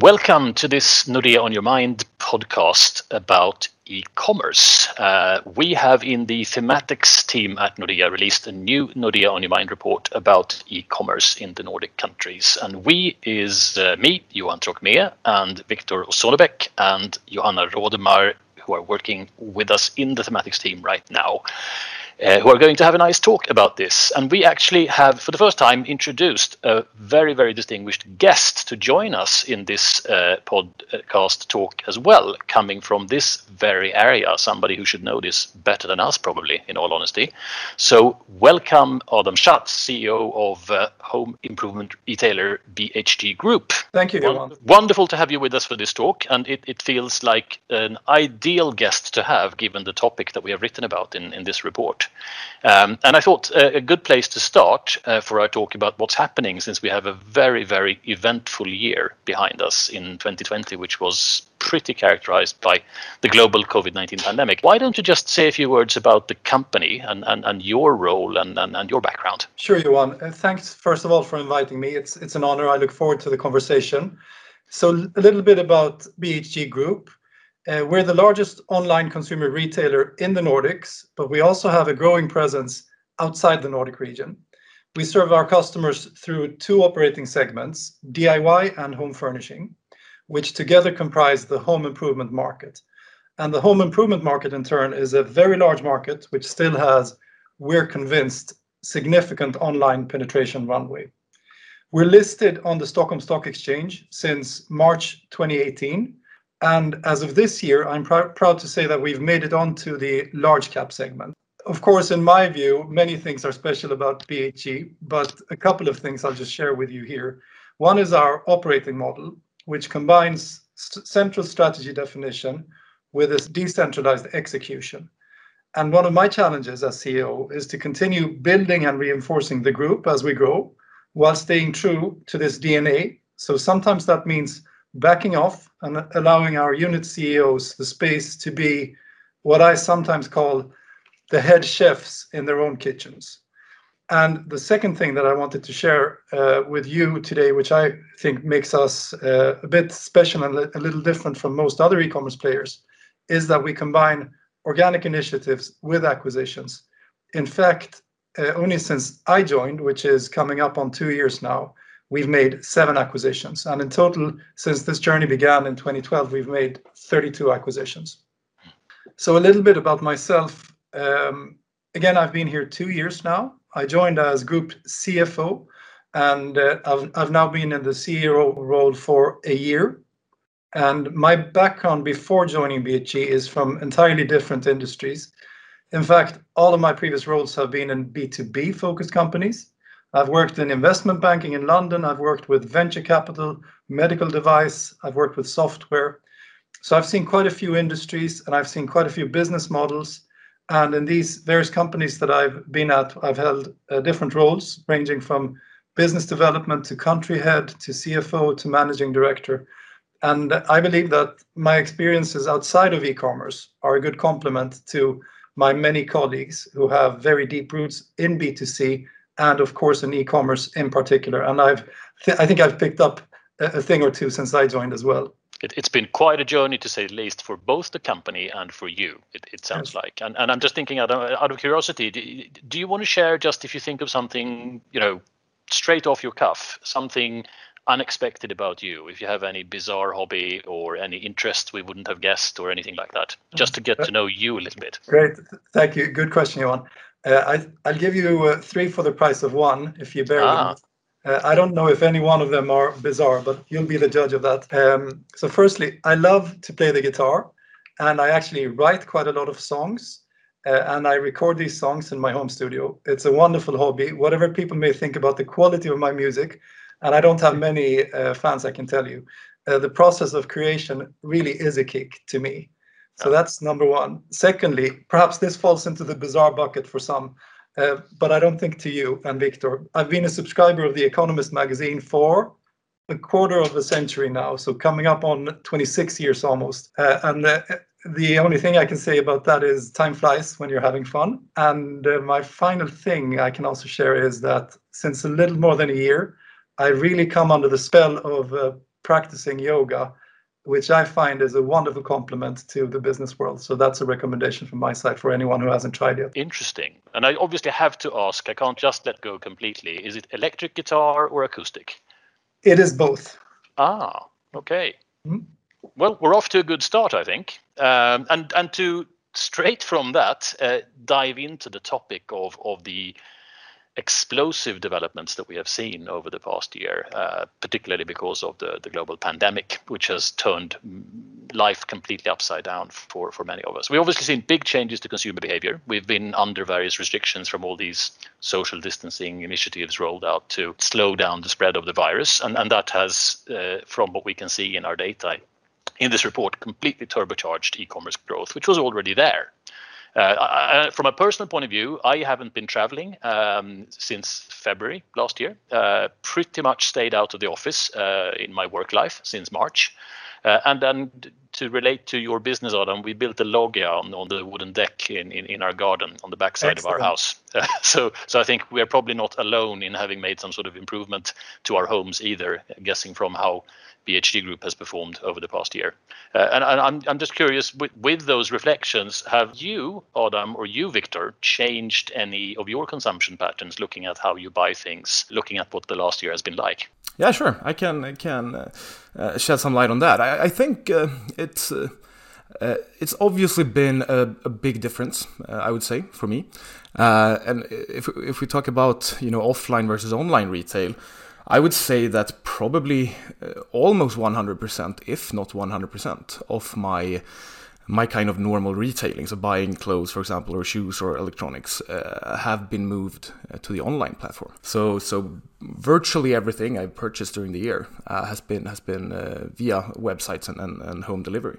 Welcome to this Nordea on Your Mind podcast about e-commerce. Uh, we have in the thematics team at Nordea released a new Nordea on Your Mind report about e-commerce in the Nordic countries. And we is uh, me, Johan Trocmé, and Viktor Sonnebäck and Johanna Rodemar, who are working with us in the thematics team right now uh, who are going to have a nice talk about this. And we actually have, for the first time, introduced a very, very distinguished guest to join us in this uh, podcast talk as well, coming from this very area, somebody who should know this better than us, probably, in all honesty. So, welcome, Adam Schatz, CEO of uh, home improvement retailer BHG Group. Thank you, Johan. Wonderful to have you with us for this talk, and it, it feels like an ideal guest to have given the topic that we have written about in, in this report. Um, and I thought uh, a good place to start uh, for our talk about what's happening since we have a very, very eventful year behind us in 2020, which was pretty characterized by the global COVID 19 pandemic. Why don't you just say a few words about the company and, and, and your role and, and, and your background? Sure, Johan. Uh, thanks, first of all, for inviting me. It's, it's an honor. I look forward to the conversation. So, a little bit about BHG Group. Uh, we're the largest online consumer retailer in the Nordics, but we also have a growing presence outside the Nordic region. We serve our customers through two operating segments, DIY and home furnishing, which together comprise the home improvement market. And the home improvement market, in turn, is a very large market which still has, we're convinced, significant online penetration runway. We're listed on the Stockholm Stock Exchange since March 2018 and as of this year, I'm pr proud to say that we've made it onto the large cap segment. Of course, in my view, many things are special about BHG, but a couple of things I'll just share with you here. One is our operating model, which combines st central strategy definition with a decentralized execution. And one of my challenges as CEO is to continue building and reinforcing the group as we grow while staying true to this DNA. So sometimes that means backing off and allowing our unit CEOs the space to be what I sometimes call the head chefs in their own kitchens. And the second thing that I wanted to share uh, with you today, which I think makes us uh, a bit special and a little different from most other e commerce players, is that we combine organic initiatives with acquisitions. In fact, uh, only since I joined, which is coming up on two years now, we've made seven acquisitions. And in total, since this journey began in 2012, we've made 32 acquisitions. So, a little bit about myself. Um, again, I've been here two years now. I joined as group CFO, and uh, I've, I've now been in the CEO role for a year. And my background before joining BHG is from entirely different industries. In fact, all of my previous roles have been in B2B focused companies. I've worked in investment banking in London. I've worked with venture capital, medical device. I've worked with software. So I've seen quite a few industries and I've seen quite a few business models. And in these various companies that I've been at, I've held uh, different roles ranging from business development to country head to CFO to managing director. And I believe that my experiences outside of e commerce are a good complement to my many colleagues who have very deep roots in B2C and of course in e-commerce in particular. And I've, th- I think I've picked up a, a, thing or two since I joined as well. It, has been quite a journey to say the least for both the company and for you. It, it sounds yes. like, and, and I'm just thinking out of, out of curiosity, do, do you want to share just if you think of something, you know, straight off your cuff, something unexpected about you if you have any bizarre hobby or any interest we wouldn't have guessed or anything like that just to get mm-hmm. to know you a little bit great thank you good question Johan I, will give you uh, three for the price of one if you bear ah. with me. Uh, I don't know if any one of them are bizarre, but you'll be the judge of that. Um, so, firstly, I love to play the guitar, and I actually write quite a lot of songs, uh, and I record these songs in my home studio. It's a wonderful hobby. Whatever people may think about the quality of my music, and I don't have many uh, fans, I can tell you, uh, the process of creation really is a kick to me. So that's number one. Secondly, perhaps this falls into the bizarre bucket for some, uh, but I don't think to you and Victor. I've been a subscriber of The Economist magazine for a quarter of a century now, so coming up on 26 years almost. Uh, and uh, the only thing I can say about that is time flies when you're having fun. And uh, my final thing I can also share is that since a little more than a year, I really come under the spell of uh, practicing yoga, which I find is a wonderful complement to the business world. So that's a recommendation from my side for anyone who hasn't tried it. Interesting. And I obviously have to ask, I can't just let go completely. Is it electric guitar or acoustic? It is both. Ah, okay. Mm-hmm. Well, we're off to a good start, I think. Um, and and to straight from that uh, dive into the topic of of the explosive developments that we have seen over the past year, uh, particularly because of the, the global pandemic, which has turned life completely upside down for, for many of us. We've obviously seen big changes to consumer behavior. We've been under various restrictions from all these social distancing initiatives rolled out to slow down the spread of the virus. And, and that has, uh, from what we can see in our data in this report, completely turbocharged e commerce growth, which was already there. Uh, I, from a personal point of view, I haven't been traveling um, since February last year. Uh, pretty much stayed out of the office uh, in my work life since March. Uh, and then to relate to your business, Adam, we built a loggia on, on the wooden deck in, in, in our garden on the backside of our house. so, so I think we are probably not alone in having made some sort of improvement to our homes either, guessing from how BHG Group has performed over the past year. Uh, and, and I'm, I'm just curious, with, with those reflections, have you, Adam, or you, Victor, changed any of your consumption patterns looking at how you buy things, looking at what the last year has been like? Yeah, sure. I can I can uh, uh, shed some light on that. I, I think uh, it's uh, uh, it's obviously been a, a big difference. Uh, I would say for me. and if if we talk about you know offline versus online retail, I would say that probably almost 100%, if not 100%, of my my kind of normal retailing, so buying clothes, for example, or shoes or electronics, uh, have been moved uh, to the online platform. So, so virtually everything I've purchased during the year uh, has been has been uh, via websites and, and, and home delivery.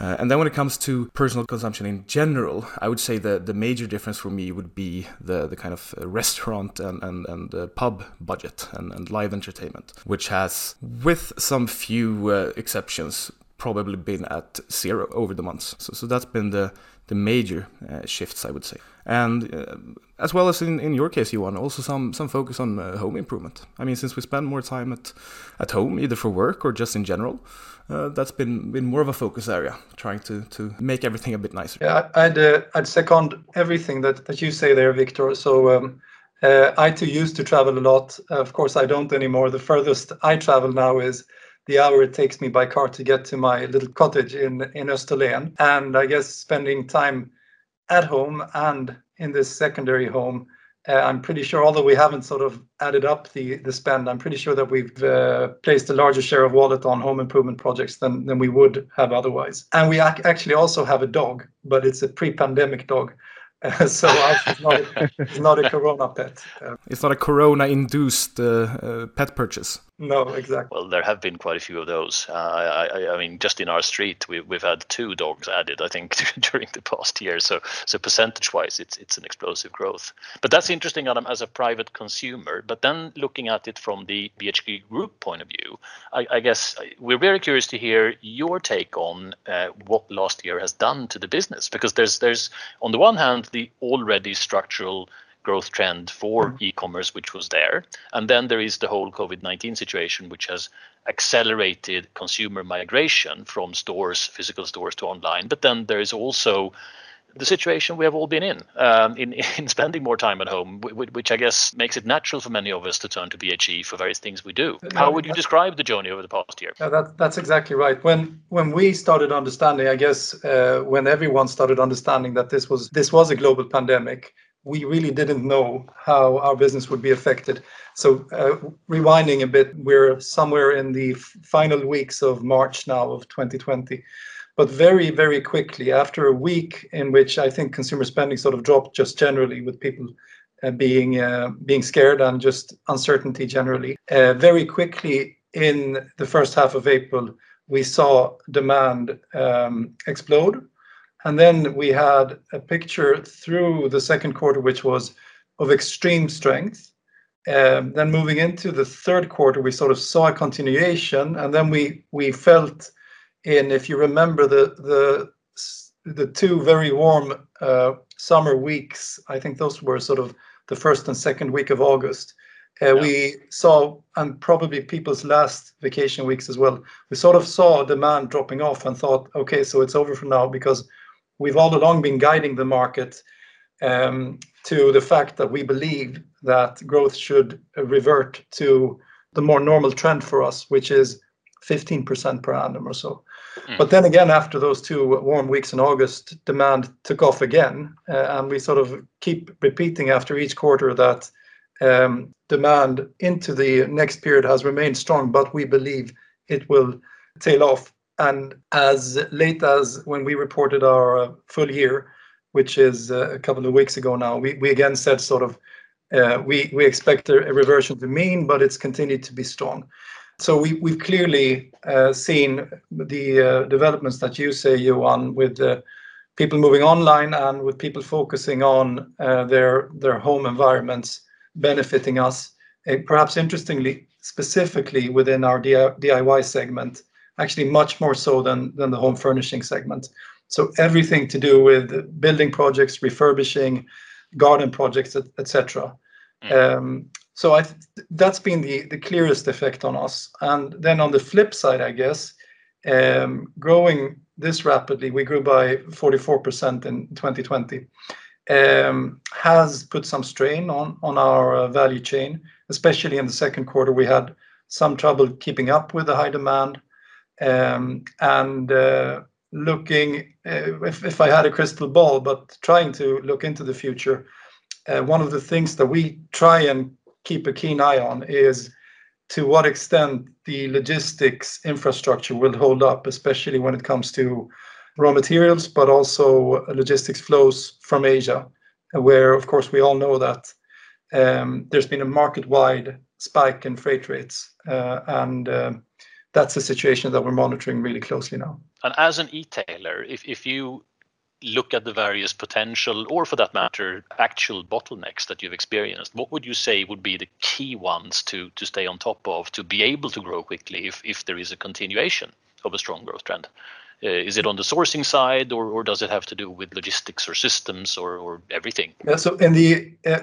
Uh, and then when it comes to personal consumption in general, I would say the, the major difference for me would be the, the kind of restaurant and, and, and pub budget and, and live entertainment, which has, with some few uh, exceptions, probably been at zero over the months. So, so that's been the the major uh, shifts, I would say. And uh, as well as in, in your case, Johan, also some some focus on uh, home improvement. I mean, since we spend more time at at home, either for work or just in general, uh, that's been been more of a focus area, trying to to make everything a bit nicer. Yeah, I'd uh, I'd second everything that that you say there, Victor. So. Um, uh, I too used to travel a lot. of course, I don't anymore. The furthest I travel now is the hour it takes me by car to get to my little cottage in in Österlen. And I guess spending time at home and in this secondary home, uh, I'm pretty sure, although we haven't sort of added up the the spend, I'm pretty sure that we've uh, placed a larger share of wallet on home improvement projects than than we would have otherwise. And we ac- actually also have a dog, but it's a pre-pandemic dog. so it's not, a, it's not a corona pet. Uh, it's not a corona induced uh, uh, pet purchase. No, exactly. Well, there have been quite a few of those. Uh, I, I, mean, just in our street, we, we've had two dogs added, I think, during the past year. So, so percentage-wise, it's it's an explosive growth. But that's interesting, Adam, as a private consumer. But then looking at it from the BHG Group point of view, I, I guess we're very curious to hear your take on uh, what last year has done to the business, because there's there's on the one hand the already structural growth trend for mm. e-commerce which was there and then there is the whole covid-19 situation which has accelerated consumer migration from stores physical stores to online but then there is also the situation we have all been in, um, in, in spending more time at home, which I guess makes it natural for many of us to turn to BHG for various things we do. How would you describe the journey over the past year? Yeah, that, that's exactly right. When when we started understanding, I guess uh, when everyone started understanding that this was this was a global pandemic, we really didn't know how our business would be affected. So, uh, rewinding a bit, we're somewhere in the final weeks of March now of 2020. But very, very quickly, after a week in which I think consumer spending sort of dropped just generally with people uh, being uh, being scared and just uncertainty generally, uh, very quickly in the first half of April, we saw demand um, explode and then we had a picture through the second quarter, which was of extreme strength. Um, then moving into the third quarter, we sort of saw a continuation, and then we we felt in, if you remember the the the two very warm uh, summer weeks, I think those were sort of the first and second week of August. Uh, yeah. We saw, and probably people's last vacation weeks as well, we sort of saw demand dropping off and thought, okay, so it's over for now because we've all along been guiding the market um, to the fact that we believe that growth should revert to the more normal trend for us, which is 15% per annum or so. Mm. But then again, after those two warm weeks in August, demand took off again. Uh, and we sort of keep repeating after each quarter that um, demand into the next period has remained strong, but we believe it will tail off. And as late as when we reported our uh, full year, which is uh, a couple of weeks ago now, we, we again said sort of uh, we, we expect a, reversion to mean, but it's continued to be strong. So we, we've clearly uh, seen the uh, developments that you say, you Johan, with people moving online and with people focusing on uh, their, their home environments benefiting us. Perhaps interestingly, specifically within our DIY segment, actually much more so than, than the home furnishing segment. So everything to do with building projects, refurbishing, garden projects, etc. Mm. Um, so I th- that's been the the clearest effect on us. And then on the flip side, I guess, um, growing this rapidly, we grew by 44% in 2020, um, has put some strain on on our uh, value chain, especially in the second quarter. We had some trouble keeping up with the high demand, and uh, looking uh, if, if I had a crystal ball, but trying to look into the future, uh, one of the things that we try and keep a keen eye on is to what extent the logistics infrastructure will hold up, especially when it comes to raw materials, but also logistics flows from Asia, where, of course, we all know that um, there's been a market-wide spike in freight rates, and that's a situation that we're monitoring really closely now. And as an e-tailer, if, if you look at the various potential, or for that matter, actual bottlenecks that you've experienced, what would you say would be the key ones to to stay on top of to be able to grow quickly if if there is a continuation of a strong growth trend? Uh, is it on the sourcing side, or, or does it have to do with logistics or systems or, or everything? Yeah, so in the uh,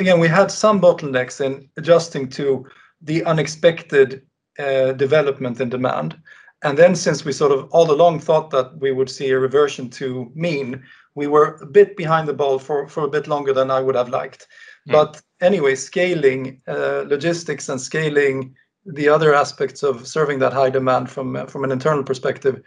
again, we had some bottlenecks in adjusting to the unexpected uh, development in demand. And then since we sort of all along thought that we would see a reversion to mean, we were a bit behind the ball for, for a bit longer than I would have liked. Mm. But anyway, scaling uh, logistics and scaling the other aspects of serving that high demand from uh, from an internal perspective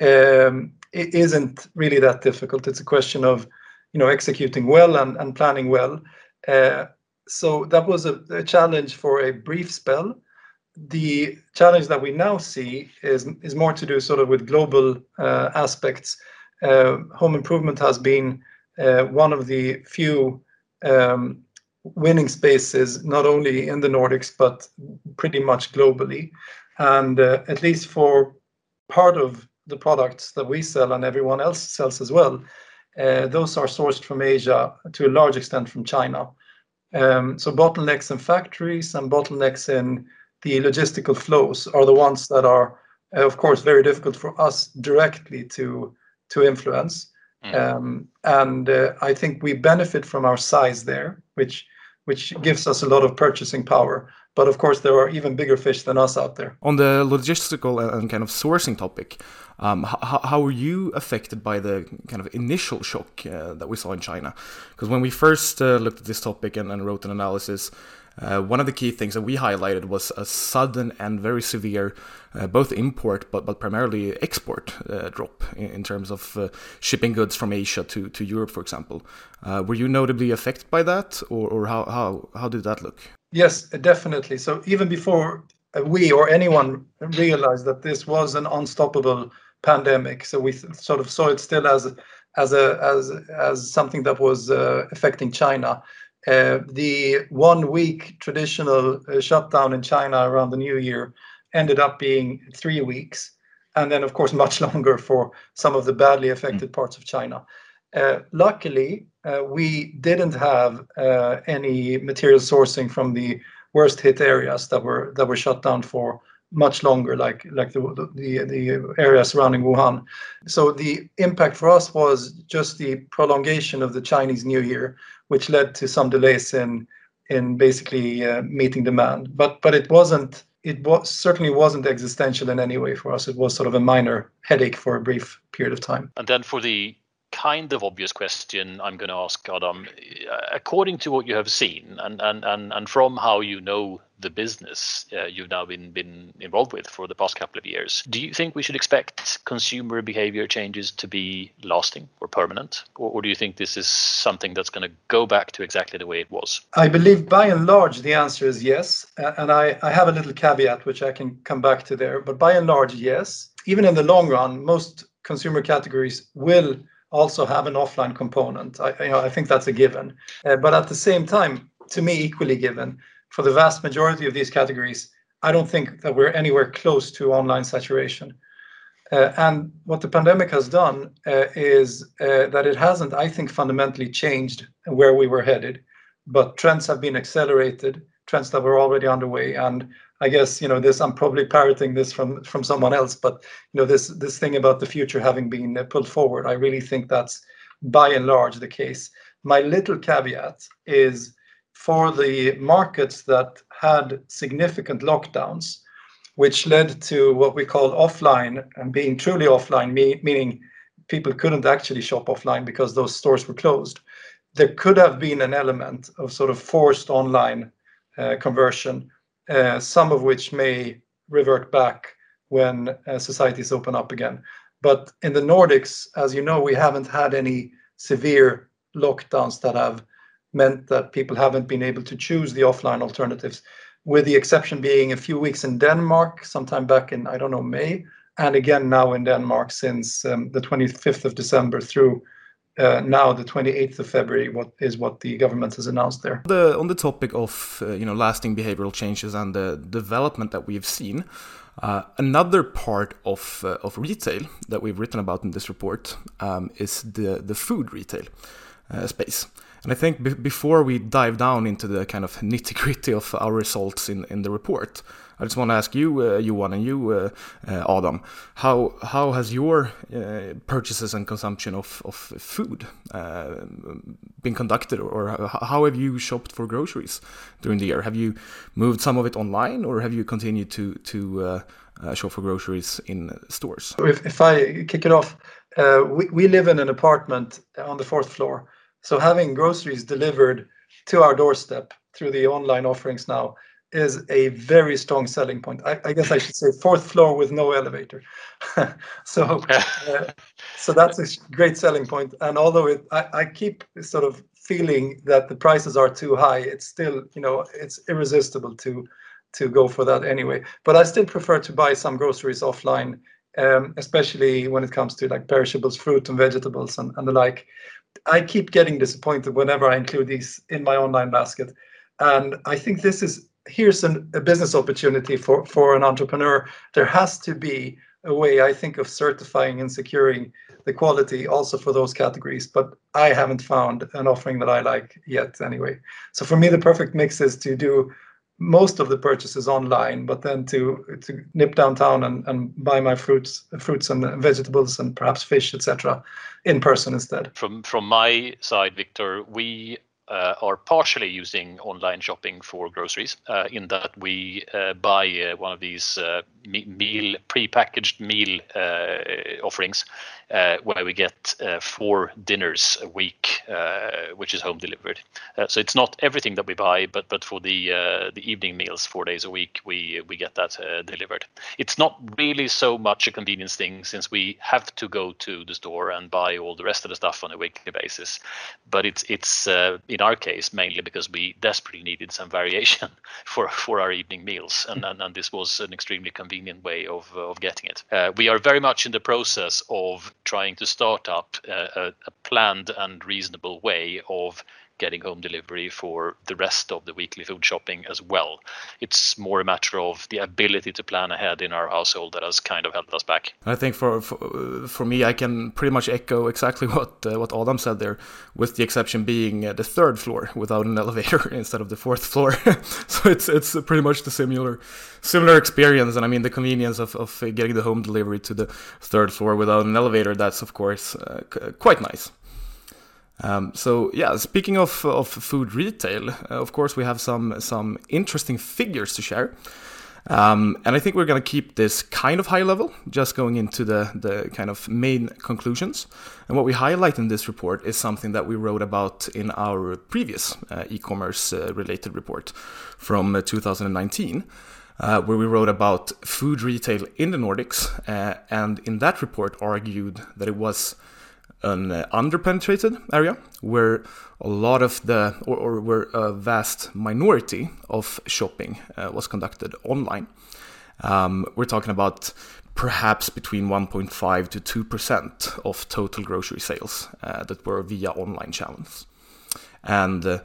um, it isn't really that difficult. It's a question of you know executing well and, and planning well. Uh, so that was a, a challenge for a brief spell the challenge that we now see is is more to do sort of with global uh, aspects. Uh, home improvement has been uh, one of the few um, winning spaces, not only in the Nordics but pretty much globally. And uh, at least for part of the products that we sell and everyone else sells as well, uh, those are sourced from Asia to a large extent from China. Um, so bottlenecks in factories and bottlenecks in the logistical flows are the ones that are, uh, of course, very difficult for us directly to to influence. Mm. Um, and uh, I think we benefit from our size there, which which gives us a lot of purchasing power. But of course, there are even bigger fish than us out there. On the logistical and kind of sourcing topic, um, how, how were you affected by the kind of initial shock uh, that we saw in China? Because when we first uh, looked at this topic and, and wrote an analysis, uh, one of the key things that we highlighted was a sudden and very severe, uh, both import but, but primarily export uh, drop in, in, terms of uh, shipping goods from Asia to, to Europe, for example. Uh, were you notably affected by that, or, or how, how, how did that look? Yes, definitely. So even before we or anyone realized that this was an unstoppable pandemic, so we sort of saw it still as as a as as something that was uh, affecting China. Uh, the one week traditional uh, shutdown in China around the new year ended up being three weeks, and then, of course, much longer for some of the badly affected mm. parts of China. Uh, luckily, uh, we didn't have uh, any material sourcing from the worst hit areas that were that were shut down for much longer, like like the the, the area surrounding Wuhan. So the impact for us was just the prolongation of the Chinese New Year, which led to some delays in in basically uh, meeting demand. But but it wasn't it was certainly wasn't existential in any way for us. It was sort of a minor headache for a brief period of time. And then for the kind of obvious question I'm going to ask Adam, according to what you have seen and and and, and from how you know the business uh, you've now been been involved with for the past couple of years. Do you think we should expect consumer behavior changes to be lasting or permanent, or, or do you think this is something that's going to go back to exactly the way it was? I believe by and large the answer is yes, and I, I have a little caveat which I can come back to there. But by and large, yes. Even in the long run, most consumer categories will also have an offline component. I, you know, I think that's a given. Uh, but at the same time, to me, equally given, for the vast majority of these categories, I don't think that we're anywhere close to online saturation. Uh, and what the pandemic has done uh, is uh, that it hasn't, I think, fundamentally changed where we were headed, but trends have been accelerated, trends that were already underway. And I guess you know this. I'm probably parroting this from from someone else, but you know this this thing about the future having been pulled forward. I really think that's by and large the case. My little caveat is for the markets that had significant lockdowns, which led to what we call offline and being truly offline, me- meaning people couldn't actually shop offline because those stores were closed. There could have been an element of sort of forced online uh, conversion, uh, some of which may revert back when uh, societies open up again. But in the Nordics, as you know, we haven't had any severe lockdowns that have meant that people haven't been able to choose the offline alternatives, with the exception being a few weeks in Denmark, sometime back in, I don't know, May, and again now in Denmark since um, the 25th of December through uh, now the 28th of February, what is what the government has announced there. The, on the topic of uh, you know lasting behavioral changes and the development that we've seen, uh, another part of uh, of retail that we've written about in this report um, is the the food retail uh, space. And I think b- before we dive down into the kind of nitty gritty of our results in, in the report, I just want to ask you, uh, Johan, and you, uh, uh, Adam, how how has your uh, purchases and consumption of of food uh, been conducted, or how have you shopped for groceries during the year? Have you moved some of it online, or have you continued to to uh, shop for groceries in stores? If, if I kick it off, we we live in an apartment on the fourth floor. So having groceries delivered to our doorstep through the online offerings now is a very strong selling point. I, I guess I should say fourth floor with no elevator. so, uh, so that's a great selling point. And although it, I, I keep sort of feeling that the prices are too high, it's still, you know, it's irresistible to to go for that anyway. But I still prefer to buy some groceries offline, um, especially when it comes to like perishables, fruit and vegetables and, and the like. I keep getting disappointed whenever I include these in my online basket. And I think this is here's an, a business opportunity for, for an entrepreneur. There has to be a way, I think, of certifying and securing the quality also for those categories. But I haven't found an offering that I like yet anyway. So for me, the perfect mix is to do most of the purchases online, but then to to nip downtown and, and buy my fruits fruits and vegetables and perhaps fish, etc., in person instead. From from my side, Victor, we uh, are partially using online shopping for groceries uh, in that we uh, buy uh, one of these uh, meal pre-packaged meal uh, offerings uh, where we get uh, four dinners a week, uh, which is home delivered. Uh, so it's not everything that we buy, but but for the uh, the evening meals, four days a week, we we get that uh, delivered. It's not really so much a convenience thing since we have to go to the store and buy all the rest of the stuff on a weekly basis. But it's it's in our case mainly because we desperately needed some variation for for our evening meals, and and, and this was an extremely convenient way of of getting it. we are very much in the process of trying to start up a, a planned and reasonable way of getting home delivery for the rest of the weekly food shopping as well. It's more a matter of the ability to plan ahead in our household that has kind of held us back. I think for for, for me, I can pretty much echo exactly what uh, what Adam said there, with the exception being uh, the third floor without an elevator instead of the fourth floor. so it's it's pretty much the similar similar experience, and I mean the convenience of, of getting the home delivery to the third floor without an elevator. That's of course uh, quite nice. Um, so yeah, speaking of of food retail, uh, of course we have some some interesting figures to share. Um, and I think we're going to keep this kind of high level, just going into the, the kind of main conclusions. And what we highlight in this report is something that we wrote about in our previous uh, e commerce uh, related report from uh, 2019. Uh, where we wrote about food retail in the Nordics, uh, and in that report argued that it was an uh, underpenetrated area where a lot of the or, or where a vast minority of shopping uh, was conducted online. Um, we're talking about perhaps between 1.5 to 2 percent of total grocery sales uh, that were via online channels, and uh,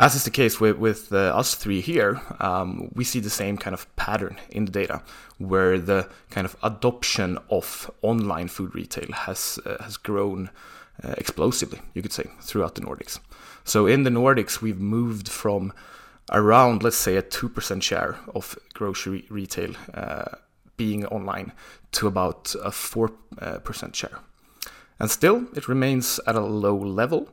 as is the case with, with uh, us three here, um, we see the same kind of pattern in the data, where the kind of adoption of online food retail has uh, has grown uh, explosively, you could say, throughout the Nordics. So in the Nordics, we've moved from around, let's say, a two percent share of grocery retail uh, being online to about a four uh, percent share, and still it remains at a low level.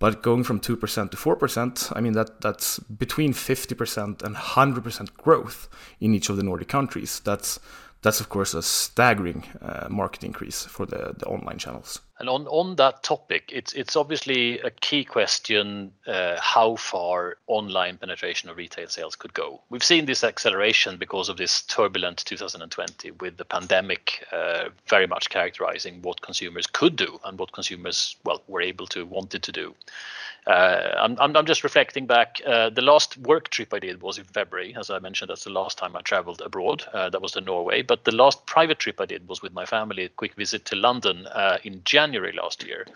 But going from 2% to 4%, I mean, that, that's between 50% and 100% growth in each of the Nordic countries. That's, that's of course, a staggering uh, market increase for the, the online channels. And on, on that topic, it's it's obviously a key question uh, how far online penetration of retail sales could go. We've seen this acceleration because of this turbulent 2020 with the pandemic uh, very much characterizing what consumers could do and what consumers well were able to wanted to do. Uh, I'm, I'm, I'm just reflecting back. Uh, the last work trip I did was in February, as I mentioned. That's the last time I traveled abroad. Uh, that was to Norway. But the last private trip I did was with my family. A quick visit to London uh, in January last year.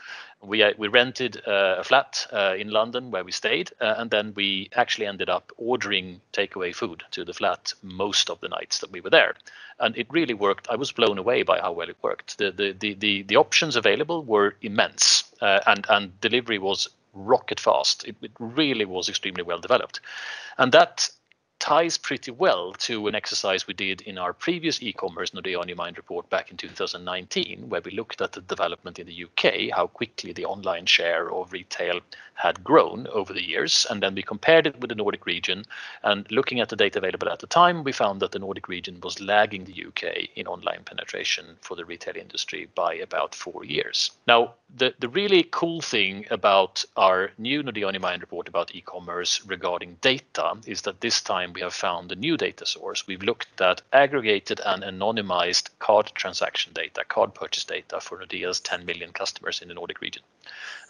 We uh, we rented uh, a flat in London where we stayed, and then we actually ended up ordering takeaway food to the flat most of the nights that we were there, and it really worked. I was blown away by how well it worked. The the the the, the options available were immense, and and delivery was rocket fast. It, it really was extremely well developed. And that ties pretty well to an exercise we did in our previous e-commerce Nordea on your mind report back in 2019, where we looked at the development in the UK, how quickly the online share of retail had grown over the years, and then we compared it with the Nordic region. And looking at the data available at the time, we found that the Nordic region was lagging the UK in online penetration for the retail industry by about four years. Now, the, the really cool thing about our new Nordea on your mind report about e-commerce regarding data is that this time we have found a new data source. We've looked at aggregated and anonymized card transaction data, card purchase data for Nordea's 10 million customers in the Nordic region.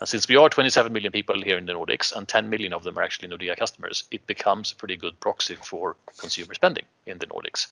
And since we are 27 million people here in the Nordics and 10 million of them are actually Nordea customers, it becomes a pretty good proxy for consumer spending in the Nordics.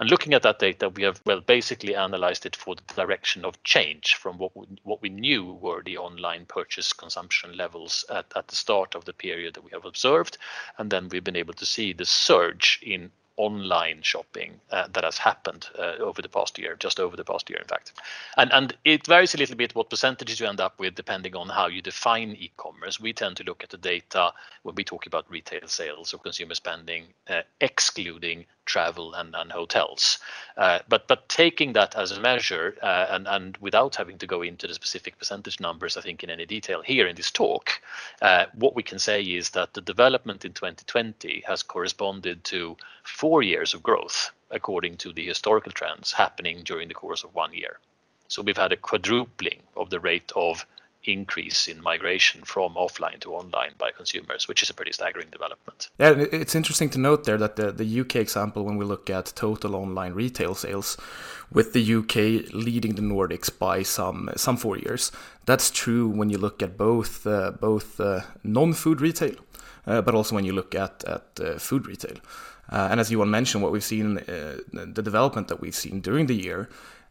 And looking at that data, we have well basically analyzed it for the direction of change from what we, what we knew were the online purchase consumption levels at, at the start of the period that we have observed, and then we've been able to see the surge in online shopping uh, that has happened uh, over the past year, just over the past year, in fact. And and it varies a little bit what percentages you end up with depending on how you define e-commerce. We tend to look at the data when we talk about retail sales or consumer spending, uh, excluding travel and, and hotels. Uh, but but taking that as a measure uh, and and without having to go into the specific percentage numbers, I think in any detail here in this talk, uh, what we can say is that the development in 2020 has corresponded to four years of growth according to the historical trends happening during the course of one year. So we've had a quadrupling of the rate of increase in migration from offline to online by consumers, which is a pretty staggering development. Yeah, it's interesting to note there that the, the UK example, when we look at total online retail sales, with the UK leading the Nordics by some some four years, that's true when you look at both uh, both uh, non-food retail, uh, but also when you look at at uh, food retail. Uh, and as Johan mentioned, what we've seen, uh, the development that we've seen during the year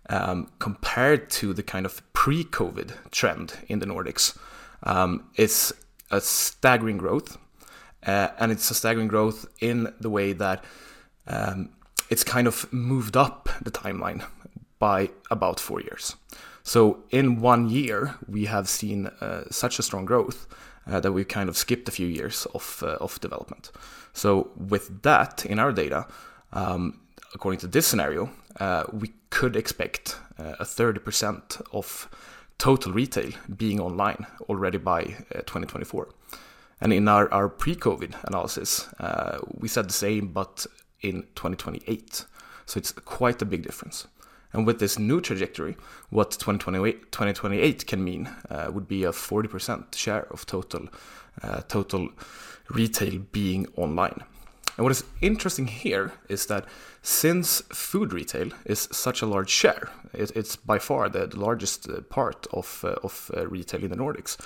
um, compared to the kind of pre-COVID trend in the Nordics, um, it's a staggering growth, uh, and it's a staggering growth in the way that um, it's kind of moved up the timeline by about four years. So in one year, we have seen uh, such a strong growth uh, that we've kind of skipped a few years of uh, of development. So with that in our data, um, according to this scenario, uh, we could expect uh, a 30% of total retail being online already by 2024. And in our, our pre-COVID analysis, uh, we said the same, but in 2028. So it's quite a big difference. And with this new trajectory, what 2028, 2028 can mean uh, would be a 40% share of total uh, total retail being online. And what is interesting here is that since food retail is such a large share, it, it's by far the, largest uh, part of, uh, of uh, retail in the Nordics,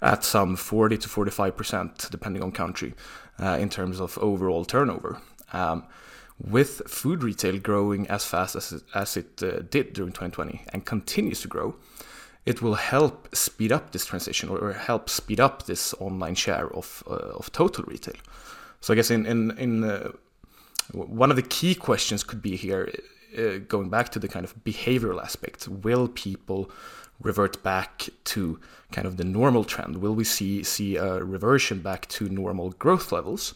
at some 40 to 45%, depending on country, uh, in terms of overall turnover. Um, with food retail growing as fast as it, as it uh, did during 2020 and continues to grow, it will help speed up this transition or help speed up this online share of, uh, of total retail. So I guess in in, in uh, one of the key questions could be here, uh, going back to the kind of behavioral aspect. Will people revert back to kind of the normal trend? Will we see see a reversion back to normal growth levels?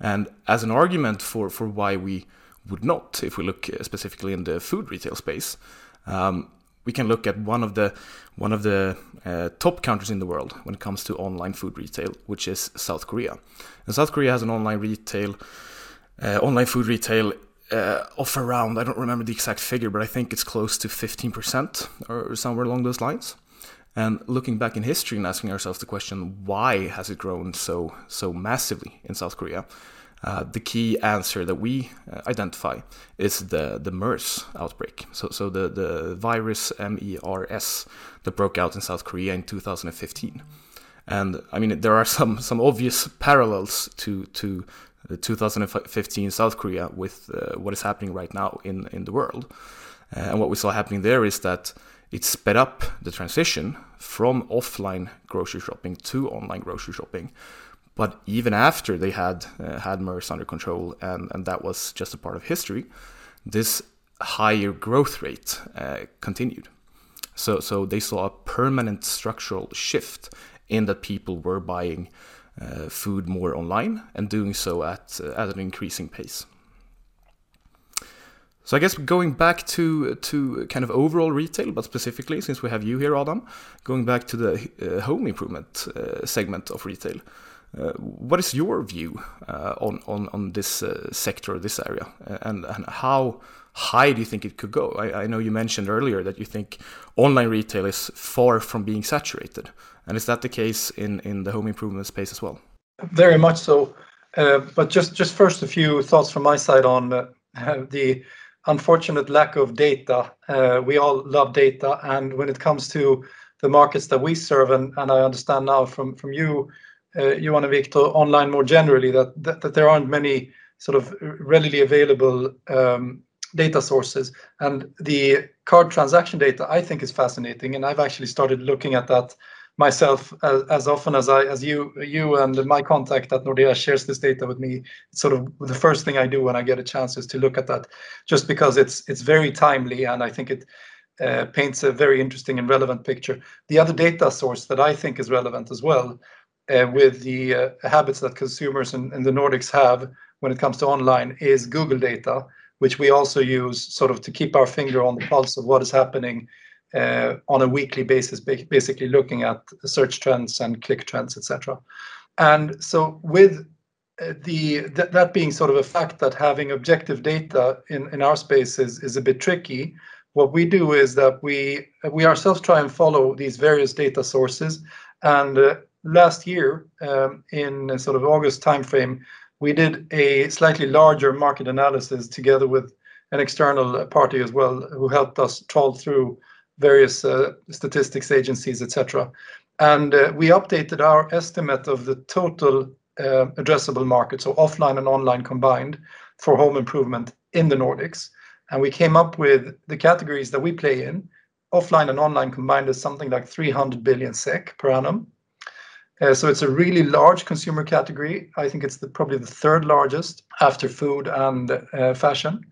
And as an argument for for why we would not, if we look specifically in the food retail space, um, we can look at one of the one of the uh, top countries in the world when it comes to online food retail, which is South Korea. And South Korea has an online retail, uh, online food retail uh, of around I don't remember the exact figure, but I think it's close to 15% or somewhere along those lines. And looking back in history and asking ourselves the question, why has it grown so so massively in South Korea? Uh, the key answer that we uh, identify is the, the MERS outbreak. So, so the, the virus MERS that broke out in South Korea in 2015. And I mean, there are some, some obvious parallels to, to the 2015 South Korea with uh, what is happening right now in, in the world. Uh, and what we saw happening there is that it sped up the transition from offline grocery shopping to online grocery shopping but even after they had uh, had MERS under control, and, and that was just a part of history, this higher growth rate uh, continued. So, so they saw a permanent structural shift in that people were buying uh, food more online and doing so at, uh, at an increasing pace. So I guess going back to to kind of overall retail, but specifically since we have you here, Adam, going back to the uh, home improvement uh, segment of retail. Uh, what is your view uh, on, on, on this uh, sector, this area, and, and how high do you think it could go? I, I, know you mentioned earlier that you think online retail is far from being saturated. And is that the case in, in the home improvement space as well? Very much so. Uh, but just, just first, a few thoughts from my side on uh, the unfortunate lack of data. Uh, we all love data. And when it comes to the markets that we serve, and, and I understand now from, from you, Johan and Victor, online more generally, that, there aren't many sort of readily available um, data sources. And the card transaction data, I think, is fascinating, and I've actually started looking at that myself as, as often as I, as you, you and my contact at Nordea shares this data with me. It's sort of the first thing I do when I get a chance is to look at that, just because it's it's very timely, and I think it uh, paints a very interesting and relevant picture. The other data source that I think is relevant as well uh, with the uh, habits that consumers in, the Nordics have when it comes to online is Google data, which we also use sort of to keep our finger on the pulse of what is happening uh, on a weekly basis, basically looking at search trends and click trends, etc. And so with uh, the th that being sort of a fact that having objective data in, in our space is, is a bit tricky, what we do is that we we ourselves try and follow these various data sources and uh, last year, um, in sort of August timeframe, we did a slightly larger market analysis together with an external party as well, who helped us trawl through various uh, statistics agencies, et cetera. And uh, we updated our estimate of the total uh, addressable market, so offline and online combined, for home improvement in the Nordics. And we came up with the categories that we play in. Offline and online combined is something like 300 billion SEK per annum. Uh, so it's a really large consumer category. I think it's the, probably the third largest after food and uh, fashion.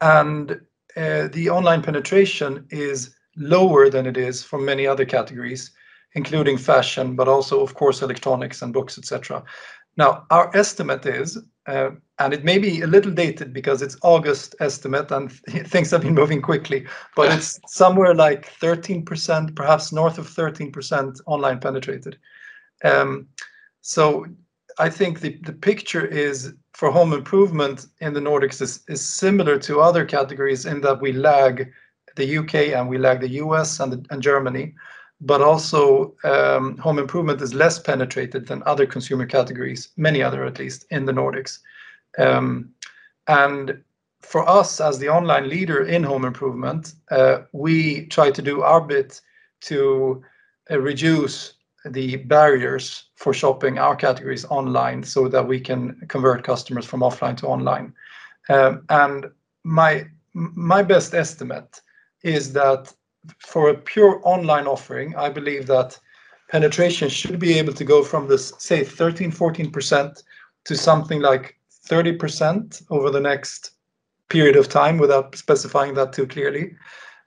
And uh, the online penetration is lower than it is for many other categories, including fashion, but also, of course, electronics and books, etc. Now, our estimate is, and it may be a little dated because it's August estimate and things have been moving quickly, but it's somewhere like 13%, perhaps north of 13% online penetrated. Um, so I think the the picture is for home improvement in the Nordics is similar to other categories in that we lag the U.K. and we lag the U.S. and Germany, but also um, home improvement is less penetrated than other consumer categories, many other at least, in the Nordics. Um, and for us, as the online leader in home improvement, uh, we try to do our bit to uh, reduce the barriers for shopping our categories online so that we can convert customers from offline to online. Um, and my my best estimate is that for a pure online offering, I believe that penetration should be able to go from this, say, 13%-14% to something like 30% over the next period of time, without specifying that too clearly.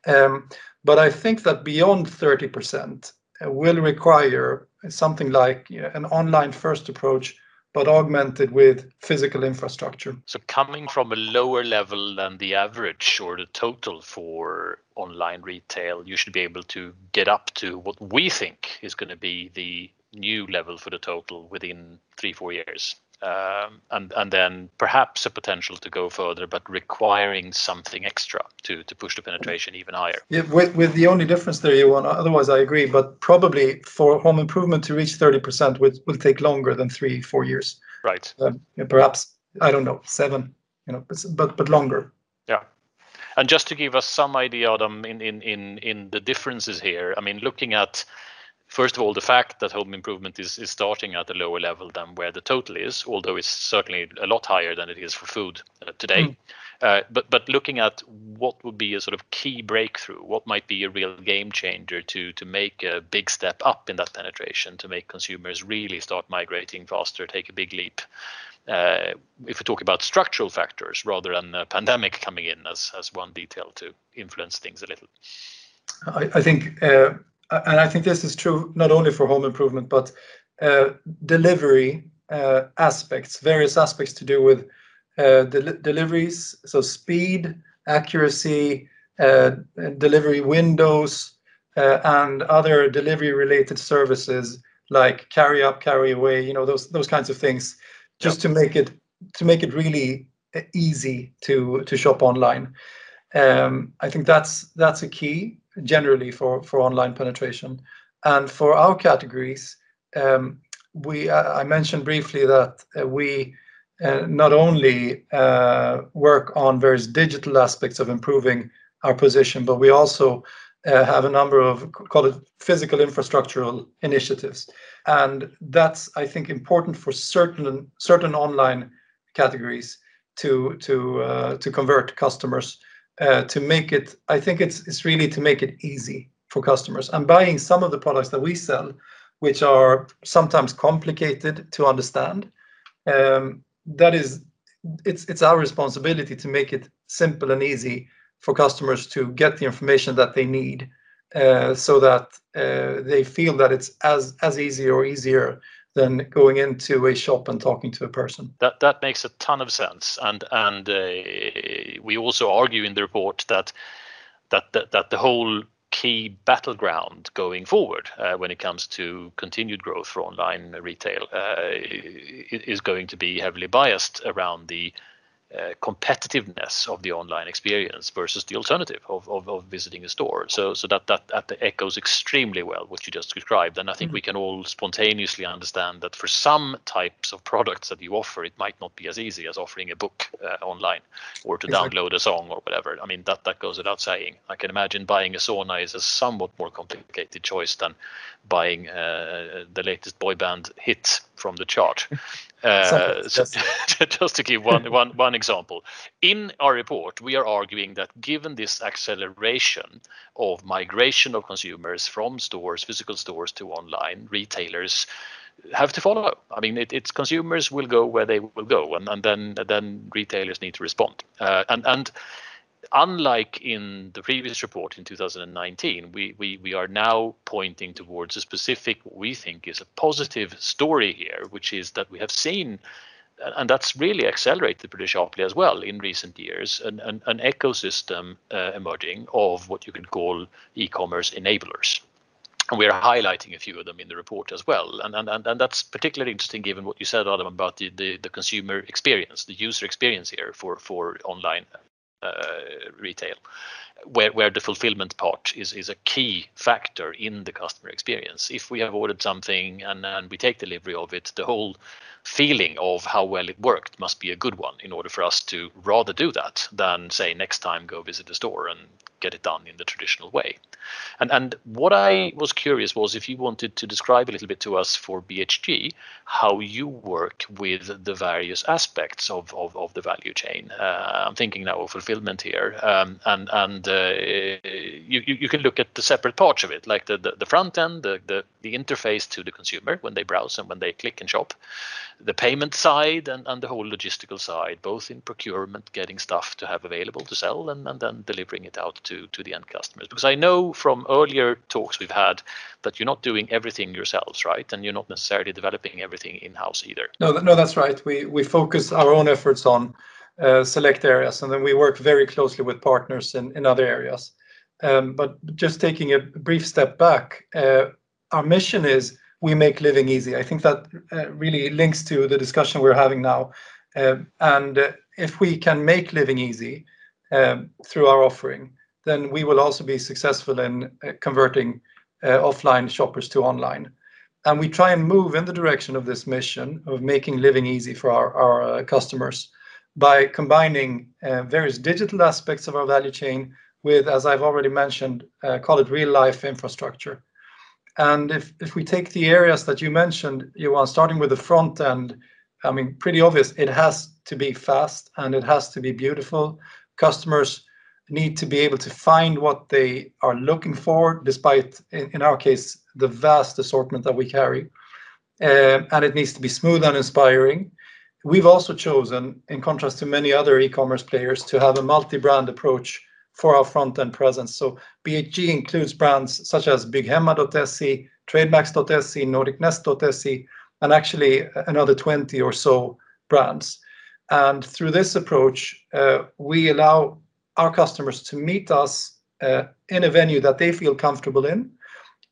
Um, but I think that beyond 30% will require something like an online-first approach, but augmented with physical infrastructure. So coming from a lower level than the average or the total for online retail, you should be able to get up to what we think is gonna be the new level for the total within three, four years. Um, and and then perhaps a potential to go further, but requiring something extra to to push the penetration even higher. Yeah, with the only difference there, you want. otherwise I agree, but probably for home improvement to reach 30% will take longer than three, four years. Right. Um, perhaps, I don't know, seven, you know, but but longer. Yeah. And just to give us some idea, Adam, in in in in the differences here, I mean, looking at, first of all, the fact that home improvement is is starting at a lower level than where the total is, although it's certainly a lot higher than it is for food uh, today. Mm. Uh, but but looking at what would be a sort of key breakthrough, what might be a real game changer to to make a big step up in that penetration, to make consumers really start migrating faster, take a big leap? Uh, if we talk about structural factors rather than a pandemic coming in as one detail to influence things a little. I think, Uh, and I think this is true not only for home improvement, but uh, delivery uh, aspects, various aspects to do with deliveries, so speed, accuracy, delivery windows, and other delivery-related services like carry up, carry away, you know, those those kinds of things. Just to make it to make it really easy to to shop online. Um, I think that's that's a key generally for for online penetration. And for our categories, um, we I mentioned briefly that uh, we uh, not only uh, work on various digital aspects of improving our position, but we also have a number of, call it, physical infrastructural initiatives. And that's, I think, important for certain certain online categories to to to convert customers to make it. I think it's it's really to make it easy for customers. And buying some of the products that we sell, which are sometimes complicated to understand, um, that is, it's it's our responsibility to make it simple and easy for customers to get the information that they need, so that uh, they feel that it's as, as easy or easier than going into a shop and talking to a person. That that makes a ton of sense. And and uh, we also argue in the report that the whole key battleground going forward, uh, when it comes to continued growth for online retail, uh, is going to be heavily biased around the Uh, competitiveness of the online experience versus the alternative of of visiting a store. So so that that that echoes extremely well what you just described. And I think we mm-hmm. can all spontaneously understand that for some types of products that you offer, it might not be as easy as offering a book uh, online or to download a song or whatever. I mean, that goes without saying. I can imagine buying a sauna is a somewhat more complicated choice than buying uh, the latest boy band hit from the chart. Uh, just to give one example. In our report, we are arguing that given this acceleration of migration of consumers from stores, physical stores to online, retailers have to follow. I mean, it's consumers will go where they will go, and and then retailers need to respond. Uh, and unlike in the previous report in 2019, we, we, we are now pointing towards a specific, what we think is a positive story here, which is that we have seen, and that's really accelerated pretty as well in recent years, an, an, an ecosystem uh, emerging of what you could call e-commerce enablers. And we're highlighting a few of them in the report as well. And, and, and, and that's particularly interesting given what you said, Adam, about the, the, the consumer experience, the user experience here for, for online Uh, retail, where, where the fulfillment part is, is a key factor in the customer experience. If we have ordered something and, and we take delivery of it, the whole feeling of how well it worked must be a good one in order for us to rather do that than say next time go visit the store and get it done in the traditional way. And and what I was curious was if you wanted to describe a little bit to us for BHG how you work with the various aspects of, of, of the value chain. Uh, I'm thinking now of fulfillment here, um, and and uh, you, you can look at the separate parts of it, like the, the, the front end, the, the the interface to the consumer when they browse and when they click and shop, the payment side and, and the whole logistical side, both in procurement, getting stuff to have available to sell, and, and then delivering it out to, to the end customers. Because I know from earlier talks we've had that you're not doing everything yourselves, right? And you're not necessarily developing everything in house either. No, no, that's right. We we focus our own efforts on uh, select areas, and then we work very closely with partners in, in other areas. Um, but just taking a brief step back, uh, our mission is we make living easy. I think that uh, really links to the discussion we're having now. Um, and uh, if we can make living easy um, through our offering, then we will also be successful in uh, converting uh, offline shoppers to online. And we try and move in the direction of this mission of making living easy for our, our uh, customers by combining uh, various digital aspects of our value chain with, as I've already mentioned, call it real life infrastructure. And if, if we take the areas that you mentioned, Johan, starting with the front end, I mean, pretty obvious, it has to be fast and it has to be beautiful. Customers need to be able to find what they are looking for, despite, in, our case, the vast assortment that we carry. Uh, and it needs to be smooth and inspiring. We've also chosen, in contrast to many other e-commerce players, to have a multi-brand approach for our front-end presence. So BHG includes brands such as bygghemma.se, trademax.se, nordicnest.se, and actually another 20 or so brands. And through this approach, uh, we allow our customers to meet us uh, in a venue that they feel comfortable in,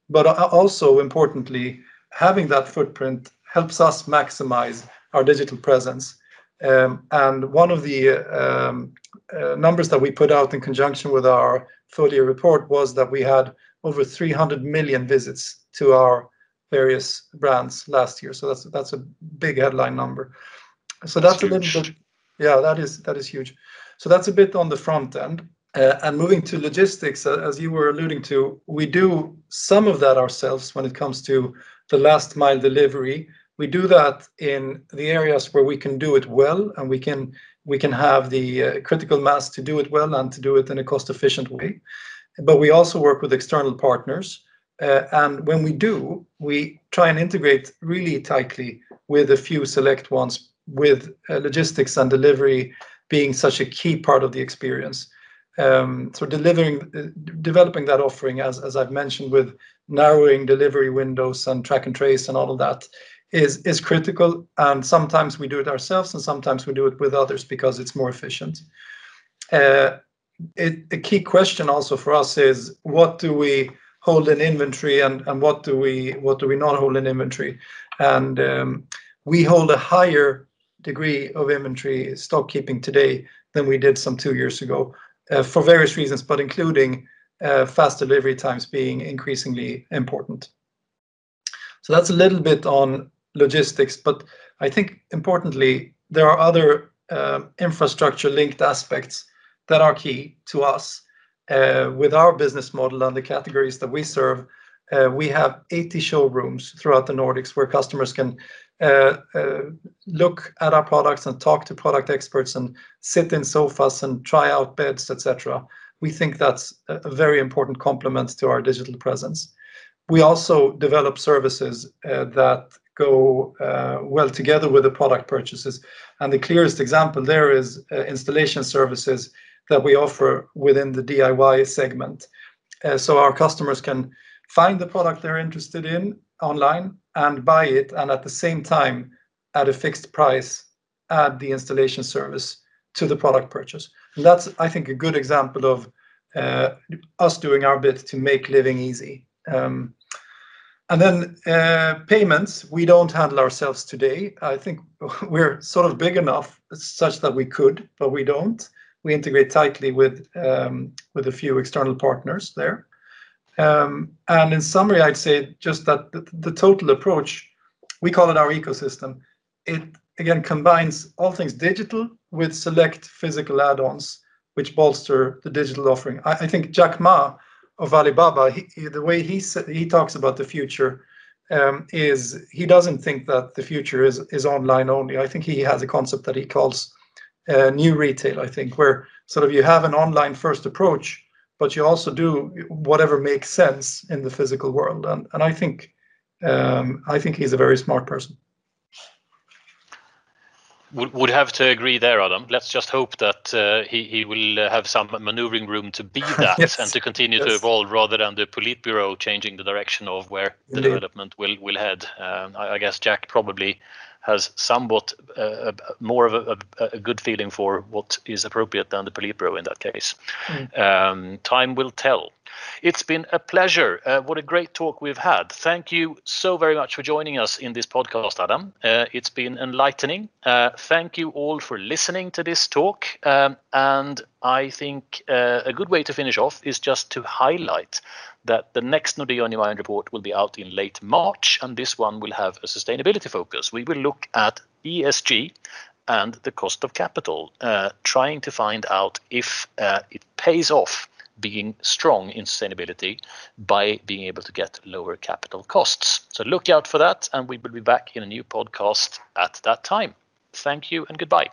but also importantly, having that footprint helps us maximize our digital presence. Um, and one of the um, uh, numbers that we put out in conjunction with our full year report was that we had over 300 million visits to our various brands last year. So that's that's a big headline number. So that's, that's a little bit, yeah, that is that is huge. So that's a bit on the front end. Uh, and moving to logistics, as you were alluding to, we do some of that ourselves when it comes to the last mile delivery. We do that in the areas where we can do it well and we can we can have the uh, critical mass to do it well and to do it in a cost efficient way. But we also work with external partners. Uh, and when we do, we try and integrate really tightly with a few select ones, with uh, logistics and delivery being such a key part of the experience. Um, so delivering, uh, developing that offering, as, as I've mentioned, with narrowing delivery windows and track and trace and all of that, is is critical and sometimes we do it ourselves and sometimes we do it with others because it's more efficient. Uh, it, a key question also for us is what do we hold in inventory and, and what do we what do we not hold in inventory? And um, we hold a higher degree of inventory stock keeping today than we did some two years ago uh, for various reasons but including uh, fast delivery times being increasingly important. So that's a little bit on logistics. But I think importantly, there are other uh, infrastructure linked aspects that are key to us. Uh, with our business model and the categories that we serve, uh, we have 80 showrooms throughout the Nordics where customers can uh, uh, look at our products and talk to product experts and sit in sofas and try out beds, etc. We think that's a very important complement to our digital presence. We also develop services uh, that go uh, well together with the product purchases. And the clearest example there is uh, installation services that we offer within the DIY segment. So our customers can find the product they're interested in online and buy it, and at the same time, at a fixed price, add the installation service to the product purchase. And that's, I think, a good example of us doing our bit to make living easy. And then, uh, payments, we don't handle ourselves today. I think we're sort of big enough such that we could, but we don't. We integrate tightly with um, with a few external partners there. Um, and in summary, I'd say just that the total approach, we call it our ecosystem. It, again, combines all things digital with select physical add-ons, which bolster the digital offering. I think Jack Ma of Alibaba, the way he he talks about the future, um, is he doesn't think that the future is is online only. I think he has a concept that he calls uh, new retail, I think, where sort of you have an online-first approach, but you also do whatever makes sense in the physical world. And And I think um, I think he's a very smart person. Would would have to agree there, Adam. Let's just hope that uh, he he will have some maneuvering room to be that- Yes... and to continue to evolve rather than the Politburo changing the direction of where- Indeed... the development will head. Um, I guess Jack probably has somewhat uh, more of a good feeling for what is appropriate than the Politburo in that case. Mm. Um, time will tell. It's been a pleasure. Uh, what a great talk we've had. Thank you so very much for joining us in this podcast, Adam. Uh, it's been enlightening. Thank you all for listening to this talk. Um, and I think a good way to finish off is just to highlight that the next Nordea On report will be out in late March, and this one will have a sustainability focus. We will look at ESG and the cost of capital, uh, trying to find out if uh, it pays off being strong in sustainability by being able to get lower capital costs. So look out for that, and we will be back in a new podcast at that time. Thank you and goodbye.